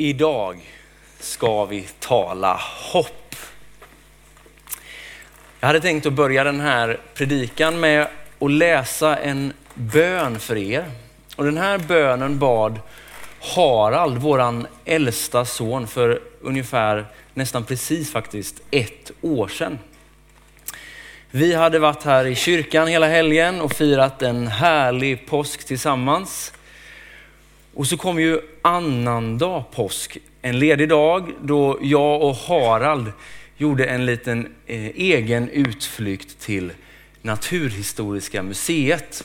Idag ska vi tala hopp. Jag hade tänkt att börja den här predikan med att läsa en bön för er. Och den här bönen bad Harald, våran äldsta son, för ungefär, nästan precis faktiskt, ett år sedan. Vi hade varit här i kyrkan hela helgen och firat en härlig påsk tillsammans. Och så kom ju annandag påsk, en ledig dag då jag och Harald gjorde en liten eh, egen utflykt till Naturhistoriska museet.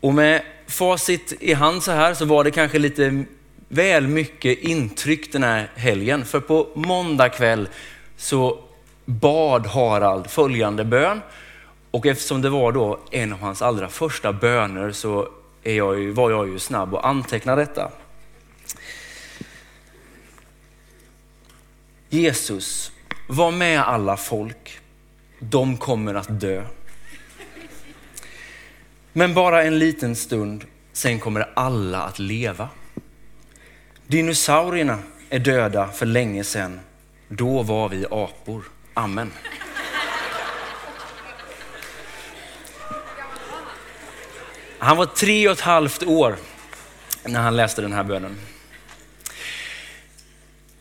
Och med facit i hand så här så var det kanske lite väl mycket intryck den här helgen. För på måndag kväll så bad Harald följande bön. Och eftersom det var då en av hans allra första böner så är jag ju, var jag ju snabb att anteckna detta. Jesus, var med alla folk. De kommer att dö. Men bara en liten stund, sen kommer alla att leva. Dinosaurierna är döda för länge sedan. Då var vi apor. Amen. Han var tre och ett halvt år när han läste den här bönen.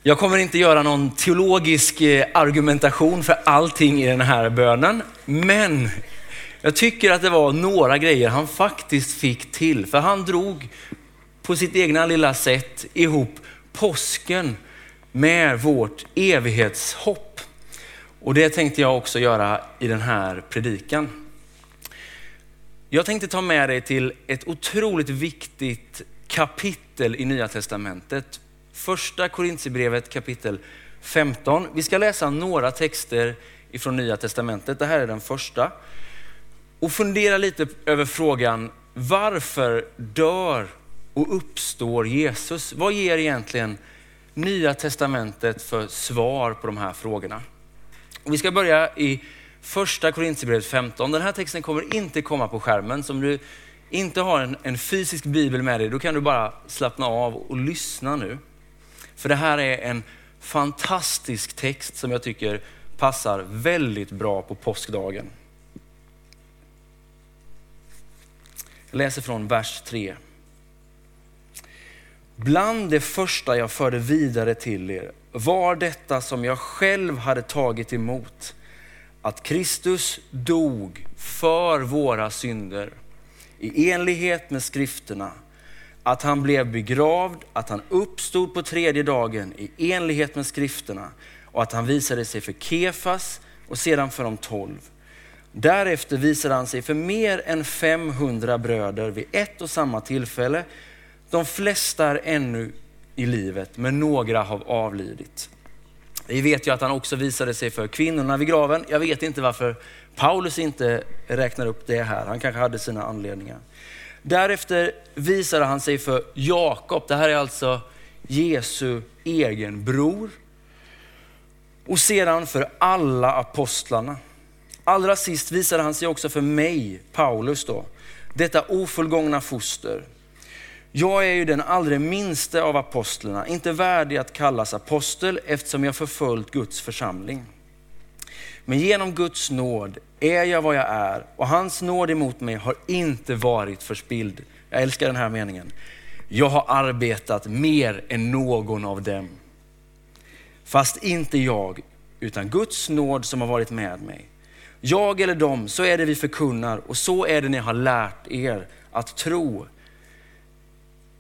Jag kommer inte göra någon teologisk eh, argumentation för allting i den här bönen, men jag tycker att det var några grejer han faktiskt fick till. För han drog på sitt egna lilla sätt ihop påsken med vårt evighetshopp. Och det tänkte jag också göra i den här predikan. Jag tänkte ta med dig till ett otroligt viktigt kapitel i Nya Testamentet. Första Korintierbrevet kapitel 15. Vi ska läsa några texter ifrån Nya Testamentet. Det här är den första. Och fundera lite över frågan, varför dör och uppstår Jesus? Vad ger egentligen Nya Testamentet för svar på de här frågorna? Och vi ska börja i första Korintierbrevet 15. Den här texten kommer inte komma på skärmen. Så om du inte har en, en, fysisk bibel med dig, då kan du bara slappna av och lyssna nu. För det här är en fantastisk text som jag tycker passar väldigt bra på påskdagen. Jag läser från vers 3. Bland det första jag förde vidare till er var detta som jag själv hade tagit emot. Att Kristus dog för våra synder i enlighet med skrifterna. Att han blev begravd, att han uppstod på tredje dagen i enlighet med skrifterna och att han visade sig för Kefas och sedan för de tolv. Därefter visade han sig för mer än 500 bröder vid ett och samma tillfälle. De flesta är ännu i livet, men några har avlidit. Vi vet ju att han också visade sig för kvinnorna vid graven. Jag vet inte varför Paulus inte räknar upp det här. Han kanske hade sina anledningar. Därefter visade han sig för Jakob. Det här är alltså Jesu egen bror. Och sedan för alla apostlarna. Allra sist visade han sig också för mig, Paulus då, detta ofullgångna foster. Jag är ju den allra minste av apostlarna, inte värdig att kallas apostel eftersom jag förföljt Guds församling. Men genom Guds nåd är jag vad jag är och hans nåd emot mig har inte varit förspild. Jag älskar den här meningen. Jag har arbetat mer än någon av dem. Fast inte jag, utan Guds nåd som har varit med mig. Jag eller dem, så är det vi förkunnar och så är det ni har lärt er att tro.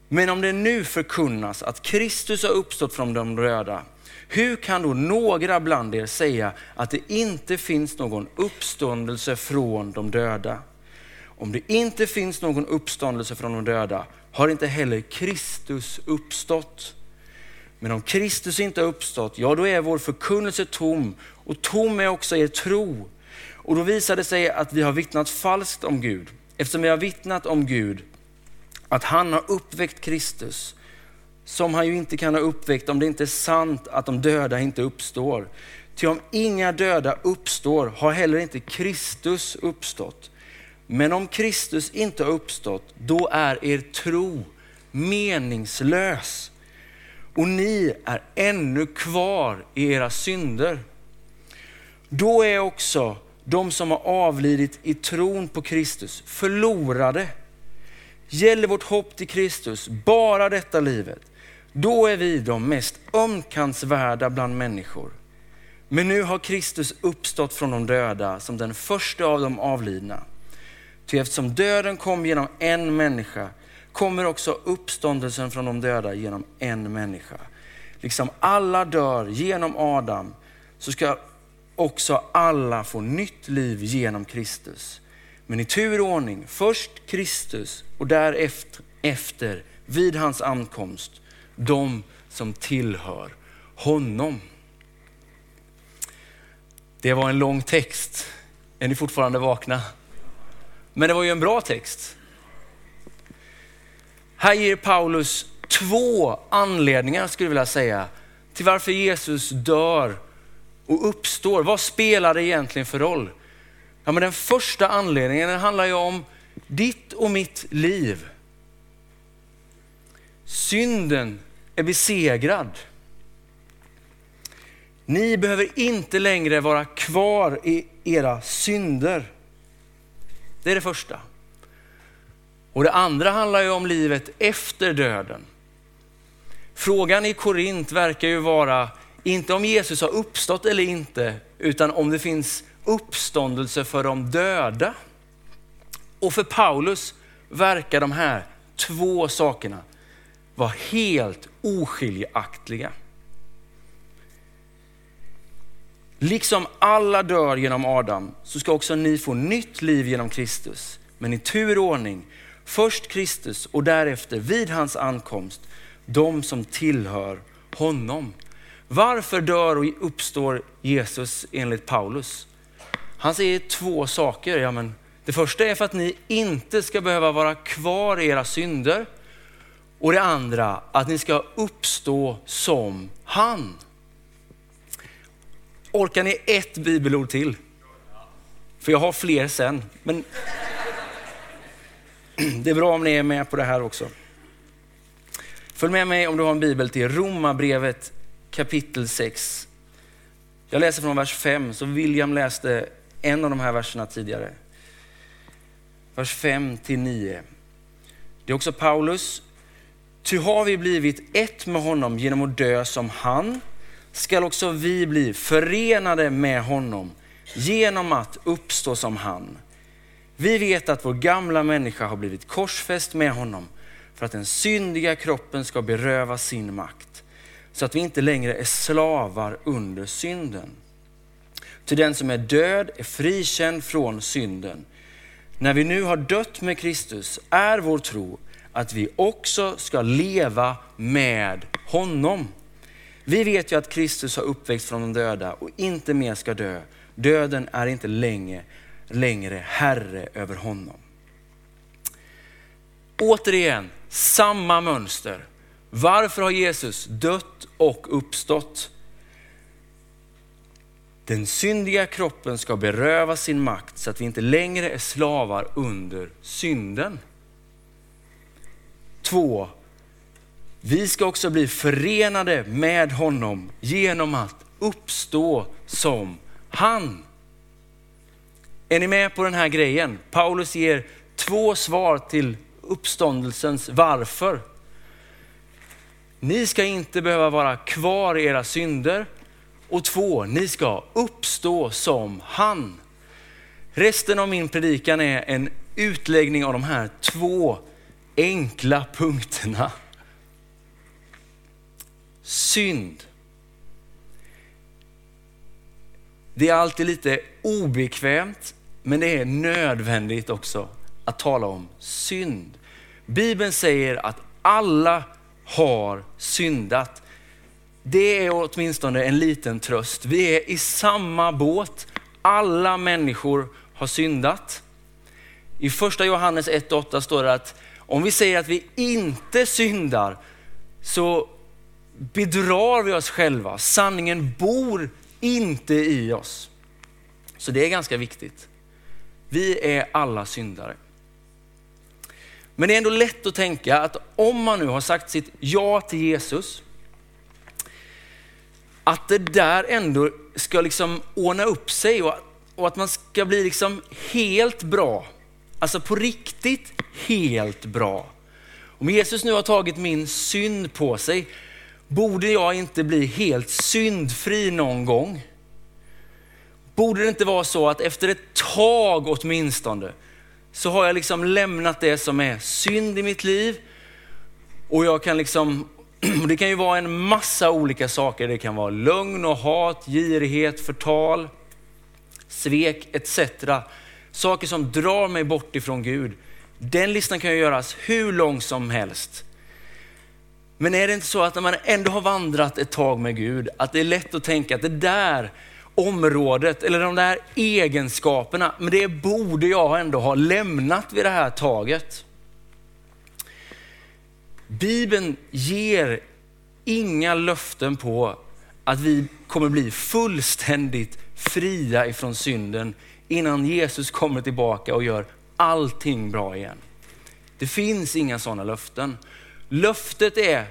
Men om det nu förkunnas att Kristus har uppstått från de döda, hur kan då några bland er säga att det inte finns någon uppståndelse från de döda? Om det inte finns någon uppståndelse från de döda har inte heller Kristus uppstått. Men om Kristus inte har uppstått, ja då är vår förkunnelse tom och tom är också er tro. Och då visar det sig att vi har vittnat falskt om Gud. Eftersom vi har vittnat om Gud, att han har uppväckt Kristus, som han ju inte kan ha uppväckt om det inte är sant att de döda inte uppstår. Ty om inga döda uppstår har heller inte Kristus uppstått. Men om Kristus inte har uppstått, då är er tro meningslös och ni är ännu kvar i era synder. Då är också de som har avlidit i tron på Kristus förlorade. Gäller vårt hopp till Kristus bara detta livet, då är vi de mest ömkansvärda bland människor. Men nu har Kristus uppstått från de döda som den första av de avlidna. Ty eftersom döden kom genom en människa kommer också uppståndelsen från de döda genom en människa. Liksom alla dör genom Adam så ska också alla få nytt liv genom Kristus. Men i tur och ordning, först Kristus och därefter efter, vid hans ankomst, de som tillhör honom. Det var en lång text. Är ni fortfarande vakna? Men det var ju en bra text. Här ger Paulus två anledningar, skulle jag vilja säga, till varför Jesus dör och uppstår. Vad spelar det egentligen för roll? Ja, men den första anledningen handlar ju om ditt och mitt liv. Synden är besegrad. Ni behöver inte längre vara kvar i era synder. Det är det första. Och det andra handlar ju om livet efter döden. Frågan i Korint verkar ju vara, inte om Jesus har uppstått eller inte, utan om det finns uppståndelse för de döda. Och för Paulus verkar de här två sakerna vara helt oskiljaktiga. Liksom alla dör genom Adam så ska också ni få nytt liv genom Kristus. Men i tur och ordning, först Kristus och därefter vid hans ankomst, de som tillhör honom. Varför dör och uppstår Jesus enligt Paulus? Han säger två saker. Ja, men det första är för att ni inte ska behöva vara kvar i era synder. Och det andra, att ni ska uppstå som han. Orkar ni ett bibelord till? För jag har fler sen. Men det är bra om ni är med på det här också. Följ med mig om du har en bibel till Romarbrevet kapitel 6. Jag läser från vers 5, så William läste en av de här verserna tidigare. Vers 5 till 9. Det är också Paulus. Ty har vi blivit ett med honom genom att dö som han, skall också vi bli förenade med honom genom att uppstå som han. Vi vet att vår gamla människa har blivit korsfäst med honom för att den syndiga kroppen ska berövas sin makt, så att vi inte längre är slavar under synden. Till den som är död är frikänd från synden. När vi nu har dött med Kristus är vår tro att vi också ska leva med honom. Vi vet ju att Kristus har uppväxt från de döda och inte mer ska dö. Döden är inte länge, längre herre över honom. Återigen, samma mönster. Varför har Jesus dött och uppstått? Den syndiga kroppen ska berövas sin makt så att vi inte längre är slavar under synden. Två, vi ska också bli förenade med honom genom att uppstå som han. Är ni med på den här grejen? Paulus ger två svar till uppståndelsens varför. Ni ska inte behöva vara kvar i era synder. Och två, ni ska uppstå som han. Resten av min predikan är en utläggning av de här två enkla punkterna. Synd. Det är alltid lite obekvämt, men det är nödvändigt också att tala om synd. Bibeln säger att alla har syndat. Det är åtminstone en liten tröst. Vi är i samma båt. Alla människor har syndat. I första Johannes 1.8 står det att om vi säger att vi inte syndar så bedrar vi oss själva. Sanningen bor inte i oss. Så det är ganska viktigt. Vi är alla syndare. Men det är ändå lätt att tänka att om man nu har sagt sitt ja till Jesus, att det där ändå ska liksom ordna upp sig och, och att man ska bli liksom helt bra. Alltså på riktigt helt bra. Om Jesus nu har tagit min synd på sig, borde jag inte bli helt syndfri någon gång? Borde det inte vara så att efter ett tag åtminstone, så har jag liksom lämnat det som är synd i mitt liv och jag kan liksom, det kan ju vara en massa olika saker. Det kan vara lögn och hat, girighet, förtal, svek etc. Saker som drar mig bort ifrån Gud. Den listan kan ju göras hur lång som helst. Men är det inte så att när man ändå har vandrat ett tag med Gud, att det är lätt att tänka att det där området eller de där egenskaperna, men det borde jag ändå ha lämnat vid det här taget. Bibeln ger inga löften på att vi kommer bli fullständigt fria ifrån synden innan Jesus kommer tillbaka och gör allting bra igen. Det finns inga sådana löften. Löftet är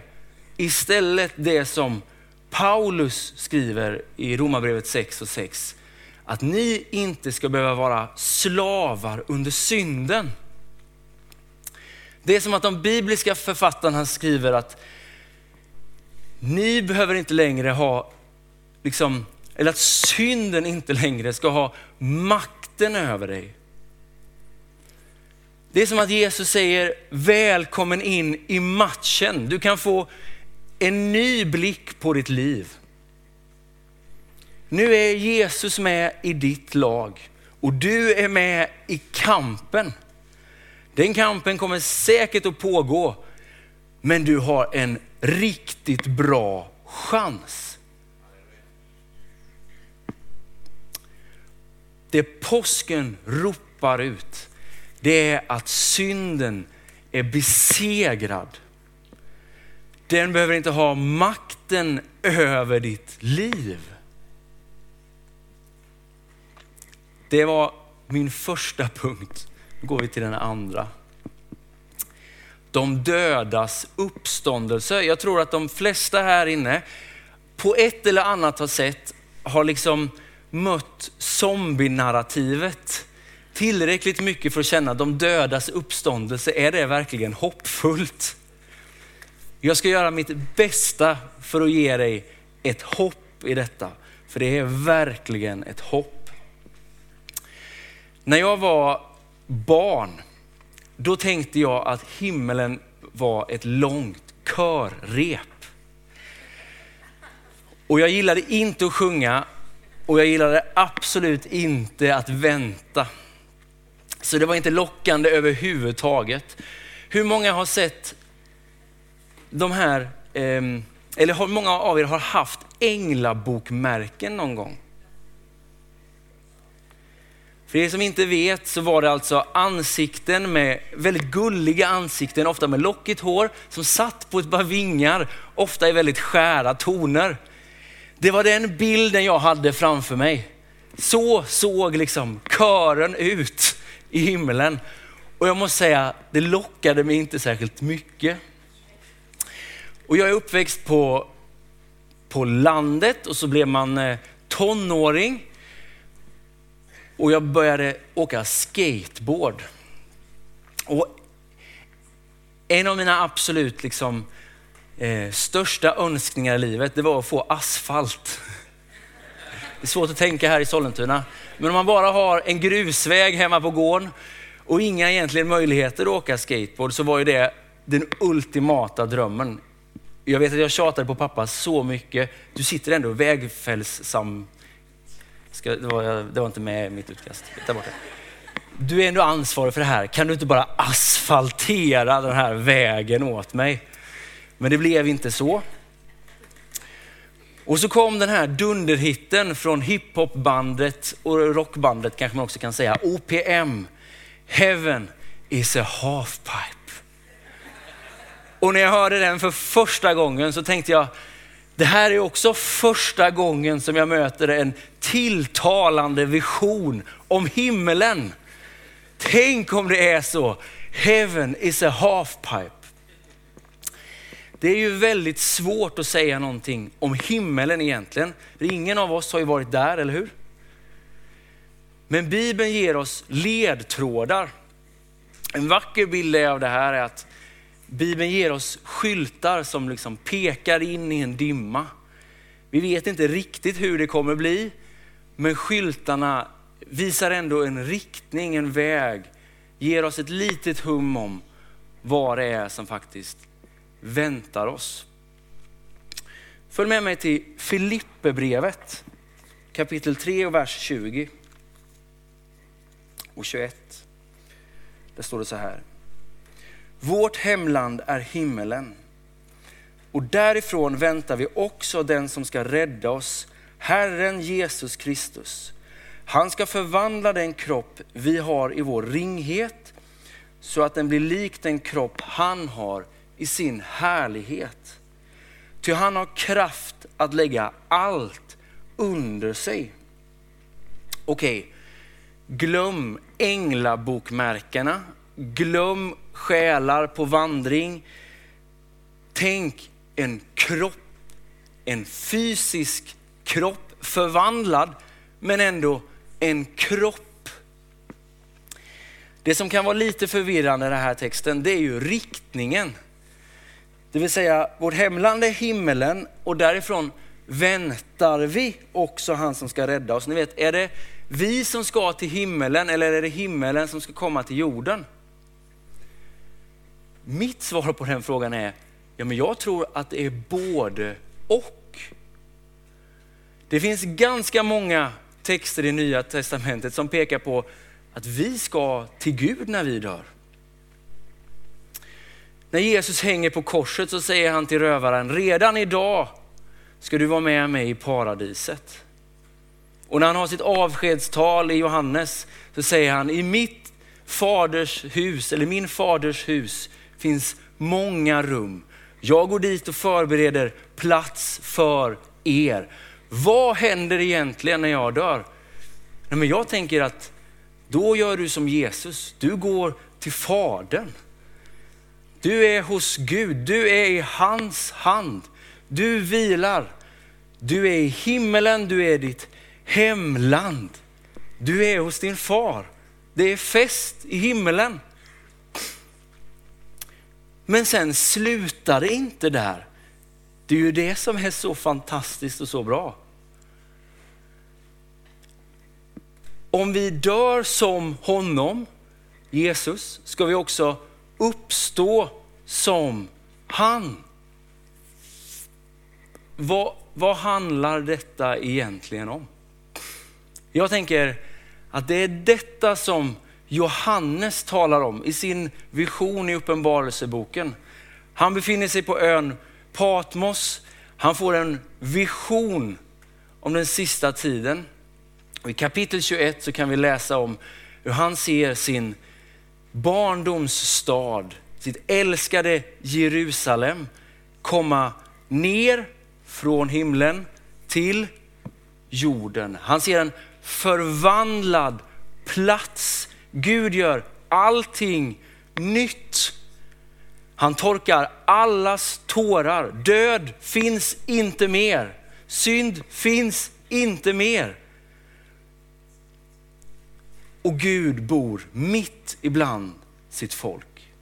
istället det som Paulus skriver i Romarbrevet 6 och 6. Att ni inte ska behöva vara slavar under synden. Det är som att de bibliska författarna skriver att ni behöver inte längre ha, liksom, eller att synden inte längre ska ha makten över dig. Det är som att Jesus säger välkommen in i matchen. Du kan få en ny blick på ditt liv. Nu är Jesus med i ditt lag och du är med i kampen. Den kampen kommer säkert att pågå, men du har en riktigt bra chans. Det påsken ropar ut, det är att synden är besegrad. Den behöver inte ha makten över ditt liv. Det var min första punkt. Nu går vi till den andra. De dödas uppståndelse. Jag tror att de flesta här inne på ett eller annat sätt har liksom mött zombie-narrativet tillräckligt mycket för att känna att de dödas uppståndelse. Är det verkligen hoppfullt? Jag ska göra mitt bästa för att ge dig ett hopp i detta. För det är verkligen ett hopp. När jag var barn, då tänkte jag att himmelen var ett långt körrep. Och jag gillade inte att sjunga och jag gillade absolut inte att vänta. Så det var inte lockande överhuvudtaget. Hur många har sett de här, ehm, eller hur många av er har haft änglabokmärken någon gång? För er som inte vet så var det alltså ansikten med väldigt gulliga ansikten, ofta med lockigt hår, som satt på ett par vingar, ofta i väldigt skära toner. Det var den bilden jag hade framför mig. Så såg liksom kören ut i himlen. Och jag måste säga, det lockade mig inte särskilt mycket. Och jag är uppväxt på, på landet och så blev man eh, tonåring och jag började åka skateboard. Och en av mina absolut liksom, eh, största önskningar i livet, det var att få asfalt. Det är svårt att tänka här i Sollentuna. Men om man bara har en grusväg hemma på gården och inga egentligen möjligheter att åka skateboard så var ju det den ultimata drömmen. Jag vet att jag tjatade på pappa så mycket. Du sitter ändå vägfällssam Ska, det, var, det var inte med i mitt utkast. Ta bort det. Du är ändå ansvarig för det här. Kan du inte bara asfaltera den här vägen åt mig? Men det blev inte så. Och så kom den här dunderhitten från hiphopbandet och rockbandet kanske man också kan säga, OPM. Heaven is a halfpipe. Och när jag hörde den för första gången så tänkte jag, det här är också första gången som jag möter en tilltalande vision om himmelen. Tänk om det är så. Heaven is a halfpipe. Det är ju väldigt svårt att säga någonting om himmelen egentligen. Ingen av oss har ju varit där, eller hur? Men Bibeln ger oss ledtrådar. En vacker bild av det här är att Bibeln ger oss skyltar som liksom pekar in i en dimma. Vi vet inte riktigt hur det kommer bli, men skyltarna visar ändå en riktning, en väg, ger oss ett litet hum om vad det är som faktiskt väntar oss. Följ med mig till Filipperbrevet kapitel 3 och vers 20 och 21. Där står det så här. Vårt hemland är himmelen och därifrån väntar vi också den som ska rädda oss, Herren Jesus Kristus. Han ska förvandla den kropp vi har i vår ringhet så att den blir lik den kropp han har i sin härlighet. Ty han har kraft att lägga allt under sig. Okej, okay. glöm änglabokmärkena, glöm själar på vandring. Tänk en kropp, en fysisk kropp, förvandlad men ändå en kropp. Det som kan vara lite förvirrande i den här texten, det är ju riktningen. Det vill säga, vårt hemland är himmelen och därifrån väntar vi också han som ska rädda oss. Ni vet, är det vi som ska till himmelen eller är det himmelen som ska komma till jorden? Mitt svar på den frågan är, ja men jag tror att det är både och. Det finns ganska många texter i Nya Testamentet som pekar på att vi ska till Gud när vi dör. När Jesus hänger på korset så säger han till rövaren, redan idag ska du vara med mig i paradiset. Och när han har sitt avskedstal i Johannes så säger han, i mitt faders hus, eller min faders hus, finns många rum. Jag går dit och förbereder plats för er. Vad händer egentligen när jag dör? Nej, men jag tänker att då gör du som Jesus. Du går till Fadern. Du är hos Gud, du är i hans hand. Du vilar. Du är i himmelen, du är ditt hemland. Du är hos din far. Det är fest i himmelen. Men sen slutar det inte där. Det är ju det som är så fantastiskt och så bra. Om vi dör som honom, Jesus, ska vi också uppstå som han. Vad, vad handlar detta egentligen om? Jag tänker att det är detta som Johannes talar om i sin vision i Uppenbarelseboken. Han befinner sig på ön Patmos. Han får en vision om den sista tiden. Och I kapitel 21 så kan vi läsa om hur han ser sin barndomsstad, sitt älskade Jerusalem komma ner från himlen till jorden. Han ser en förvandlad plats. Gud gör allting nytt. Han torkar allas tårar. Död finns inte mer. Synd finns inte mer. Och Gud bor mitt ibland sitt folk.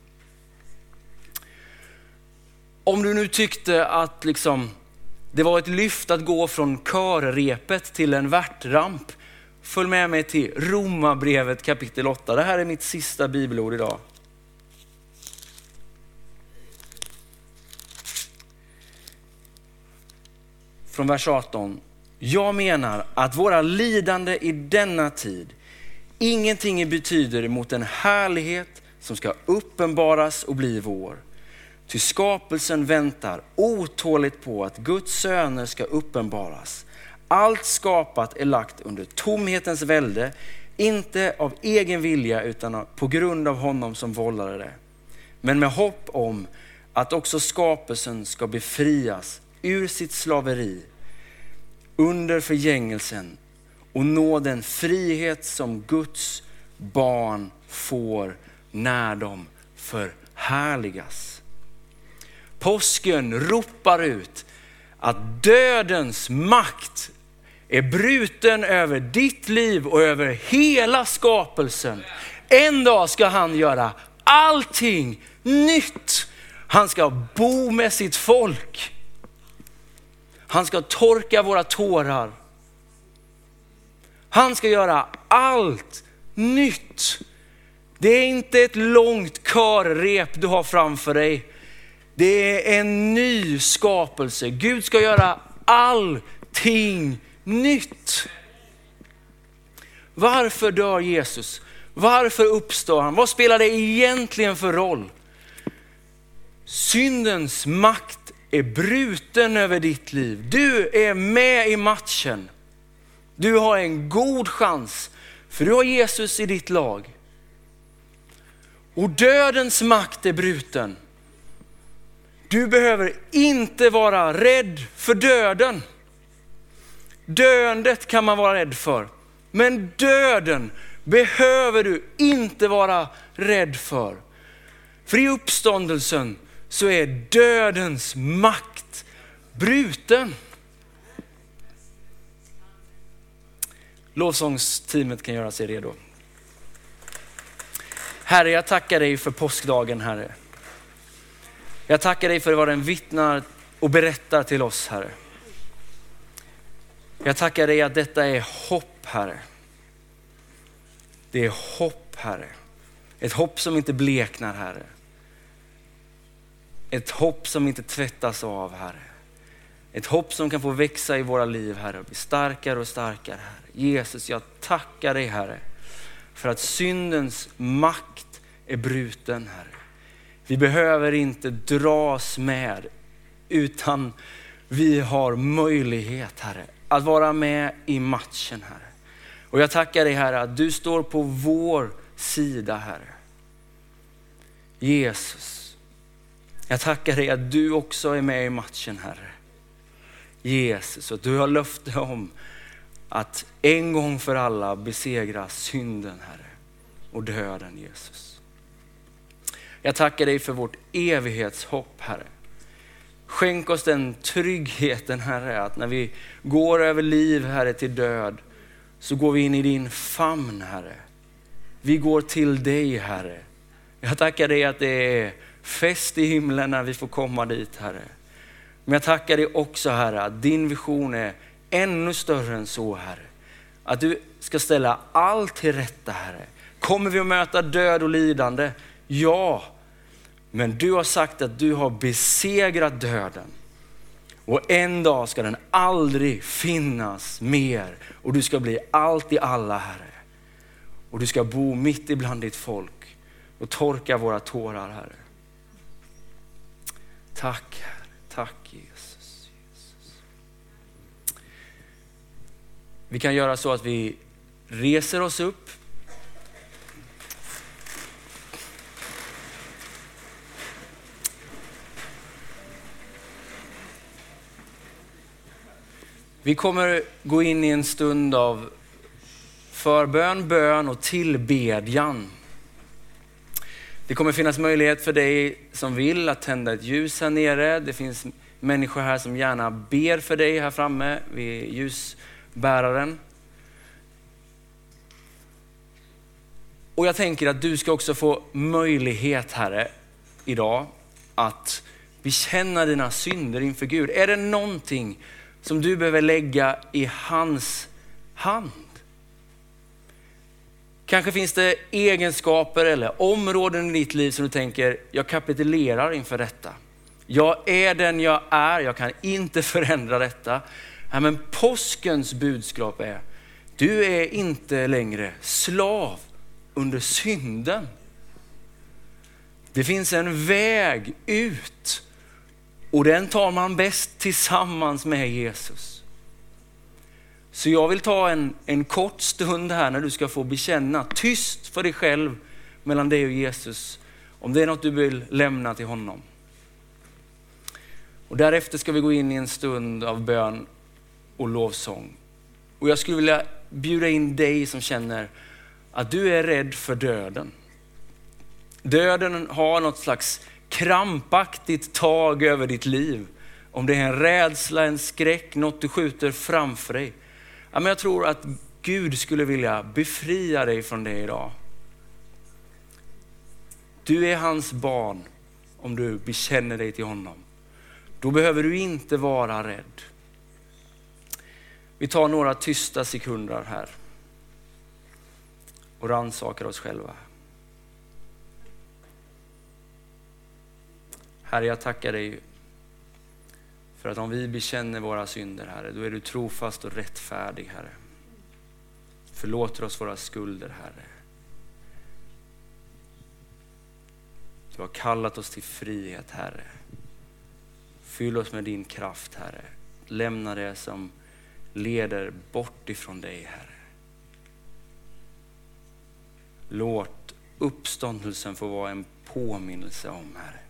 Om du nu tyckte att liksom, det var ett lyft att gå från körrepet till en värtramp, följ med mig till Romarbrevet kapitel 8. Det här är mitt sista bibelord idag. Från vers 18. Jag menar att våra lidande i denna tid ingenting betyder mot den härlighet som ska uppenbaras och bli vår. Ty skapelsen väntar otåligt på att Guds söner ska uppenbaras. Allt skapat är lagt under tomhetens välde, inte av egen vilja utan på grund av honom som vållade det. Men med hopp om att också skapelsen ska befrias ur sitt slaveri under förgängelsen och nå den frihet som Guds barn får när de förhärligas. påsken ropar ut att dödens makt är bruten över ditt liv och över hela skapelsen. En dag ska han göra allting nytt. Han ska bo med sitt folk. Han ska torka våra tårar. Han ska göra allt nytt. Det är inte ett långt körrep du har framför dig. Det är en ny skapelse. Gud ska göra allting nytt. Varför dör Jesus? Varför uppstår han? Vad spelar det egentligen för roll? Syndens makt är bruten över ditt liv. Du är med i matchen. Du har en god chans, för du har Jesus i ditt lag. Och dödens makt är bruten. Du behöver inte vara rädd för döden. Döendet kan man vara rädd för, men döden behöver du inte vara rädd för. För i uppståndelsen så är dödens makt bruten. Lovsångsteamet kan göra sig redo. Herre, jag tackar dig för påskdagen, Herre. Jag tackar dig för vad den vittnar och berättar till oss, Herre. Jag tackar dig att detta är hopp, Herre. Det är hopp, Herre. Ett hopp som inte bleknar, Herre. Ett hopp som inte tvättas av, Herre. Ett hopp som kan få växa i våra liv, Herre, och bli starkare och starkare, Herre. Jesus, jag tackar dig, Herre, för att syndens makt är bruten, Herre. Vi behöver inte dras med, utan vi har möjlighet, Herre, att vara med i matchen, Herre. Och jag tackar dig, Herre, att du står på vår sida, Herre. Jesus, jag tackar dig att du också är med i matchen, Herre. Jesus, och du har löfte om att en gång för alla besegra synden, Herre, och döden, Jesus. Jag tackar dig för vårt evighetshopp, Herre. Skänk oss den tryggheten, Herre, att när vi går över liv, Herre, till död, så går vi in i din famn, Herre. Vi går till dig, Herre. Jag tackar dig att det är fest i himlen när vi får komma dit, Herre. Men jag tackar dig också, Herre, att din vision är ännu större än så, Herre. Att du ska ställa allt till rätta, Herre. Kommer vi att möta död och lidande? Ja, men du har sagt att du har besegrat döden. Och en dag ska den aldrig finnas mer. Och du ska bli allt i alla, Herre. Och du ska bo mitt ibland ditt folk och torka våra tårar, Herre. Tack, Herre. Tack Jesus. Jesus. Vi kan göra så att vi reser oss upp Vi kommer gå in i en stund av förbön, bön och tillbedjan. Det kommer finnas möjlighet för dig som vill att tända ett ljus här nere. Det finns människor här som gärna ber för dig här framme vid ljusbäraren. Och jag tänker att du ska också få möjlighet, Herre, idag att bekänna dina synder inför Gud. Är det någonting som du behöver lägga i hans hand. Kanske finns det egenskaper eller områden i ditt liv som du tänker, jag kapitulerar inför detta. Jag är den jag är, jag kan inte förändra detta. Ja, men påskens budskap är, du är inte längre slav under synden. Det finns en väg ut och den tar man bäst tillsammans med Jesus. Så jag vill ta en, en kort stund här när du ska få bekänna tyst för dig själv mellan dig och Jesus. Om det är något du vill lämna till honom. Och därefter ska vi gå in i en stund av bön och lovsång. Och jag skulle vilja bjuda in dig som känner att du är rädd för döden. Döden har något slags krampaktigt tag över ditt liv. Om det är en rädsla, en skräck, något du skjuter framför dig. Ja, men jag tror att Gud skulle vilja befria dig från det idag. Du är hans barn om du bekänner dig till honom. Då behöver du inte vara rädd. Vi tar några tysta sekunder här och rannsakar oss själva. Herre, jag tackar dig för att om vi bekänner våra synder, Herre, då är du trofast och rättfärdig, Herre. Förlåter oss våra skulder, Herre. Du har kallat oss till frihet, Herre. Fyll oss med din kraft, Herre. Lämna det som leder bort ifrån dig, Herre. Låt uppståndelsen få vara en påminnelse om, Herre,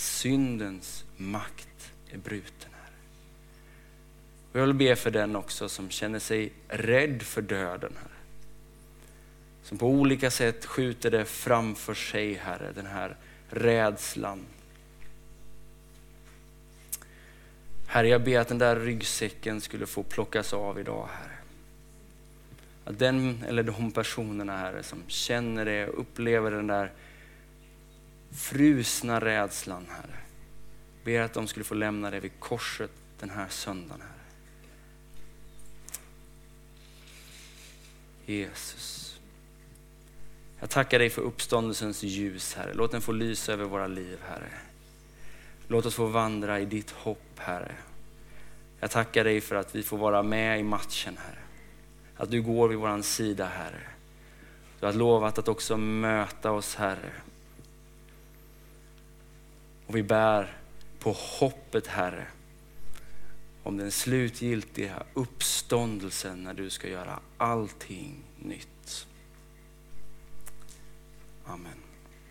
syndens makt är bruten, Här. Och jag vill be för den också som känner sig rädd för döden, Här. Som på olika sätt skjuter det framför sig, Herre, den här rädslan. Herre, jag ber att den där ryggsäcken skulle få plockas av idag, Herre. Att den eller de personerna, Herre, som känner det och upplever den där frusna rädslan, Herre. Ber att de skulle få lämna det vid korset den här söndagen, Herre. Jesus. Jag tackar dig för uppståndelsens ljus, Herre. Låt den få lysa över våra liv, Herre. Låt oss få vandra i ditt hopp, Herre. Jag tackar dig för att vi får vara med i matchen, Herre. Att du går vid vår sida, Herre. Du har lovat att också möta oss, Herre. Och vi bär på hoppet Herre om den slutgiltiga uppståndelsen när du ska göra allting nytt. Amen.